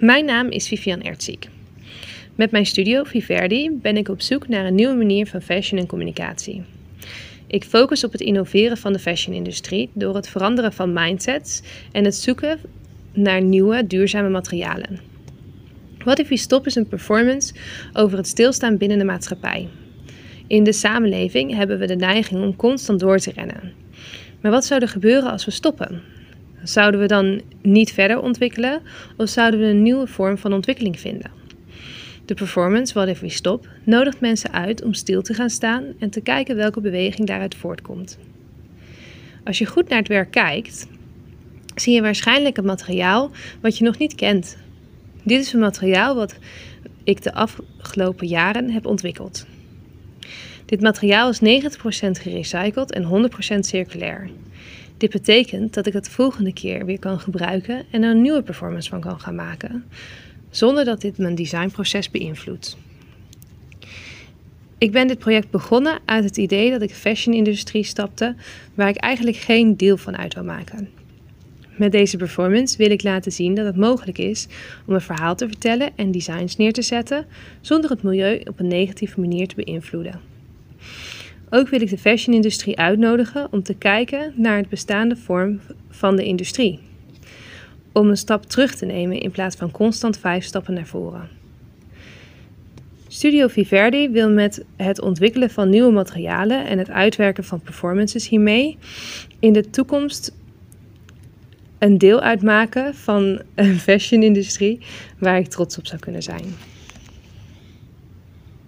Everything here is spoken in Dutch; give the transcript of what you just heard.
Mijn naam is Vivian Ertziek. Met mijn studio Viverdi ben ik op zoek naar een nieuwe manier van fashion en communicatie. Ik focus op het innoveren van de fashion-industrie door het veranderen van mindsets en het zoeken naar nieuwe duurzame materialen. What If We Stop is een performance over het stilstaan binnen de maatschappij. In de samenleving hebben we de neiging om constant door te rennen. Maar wat zou er gebeuren als we stoppen? Zouden we dan niet verder ontwikkelen of zouden we een nieuwe vorm van ontwikkeling vinden? De performance What If We Stop nodigt mensen uit om stil te gaan staan en te kijken welke beweging daaruit voortkomt. Als je goed naar het werk kijkt, zie je waarschijnlijk een materiaal wat je nog niet kent. Dit is een materiaal wat ik de afgelopen jaren heb ontwikkeld. Dit materiaal is 90% gerecycled en 100% circulair. Dit betekent dat ik het de volgende keer weer kan gebruiken en er een nieuwe performance van kan gaan maken, zonder dat dit mijn designproces beïnvloedt. Ik ben dit project begonnen uit het idee dat ik de fashion-industrie stapte, waar ik eigenlijk geen deel van uit wil maken. Met deze performance wil ik laten zien dat het mogelijk is om een verhaal te vertellen en designs neer te zetten zonder het milieu op een negatieve manier te beïnvloeden. Ook wil ik de fashion-industrie uitnodigen om te kijken naar het bestaande vorm van de industrie. Om een stap terug te nemen in plaats van constant vijf stappen naar voren. Studio Viverdi wil met het ontwikkelen van nieuwe materialen en het uitwerken van performances hiermee in de toekomst een deel uitmaken van een fashion-industrie waar ik trots op zou kunnen zijn.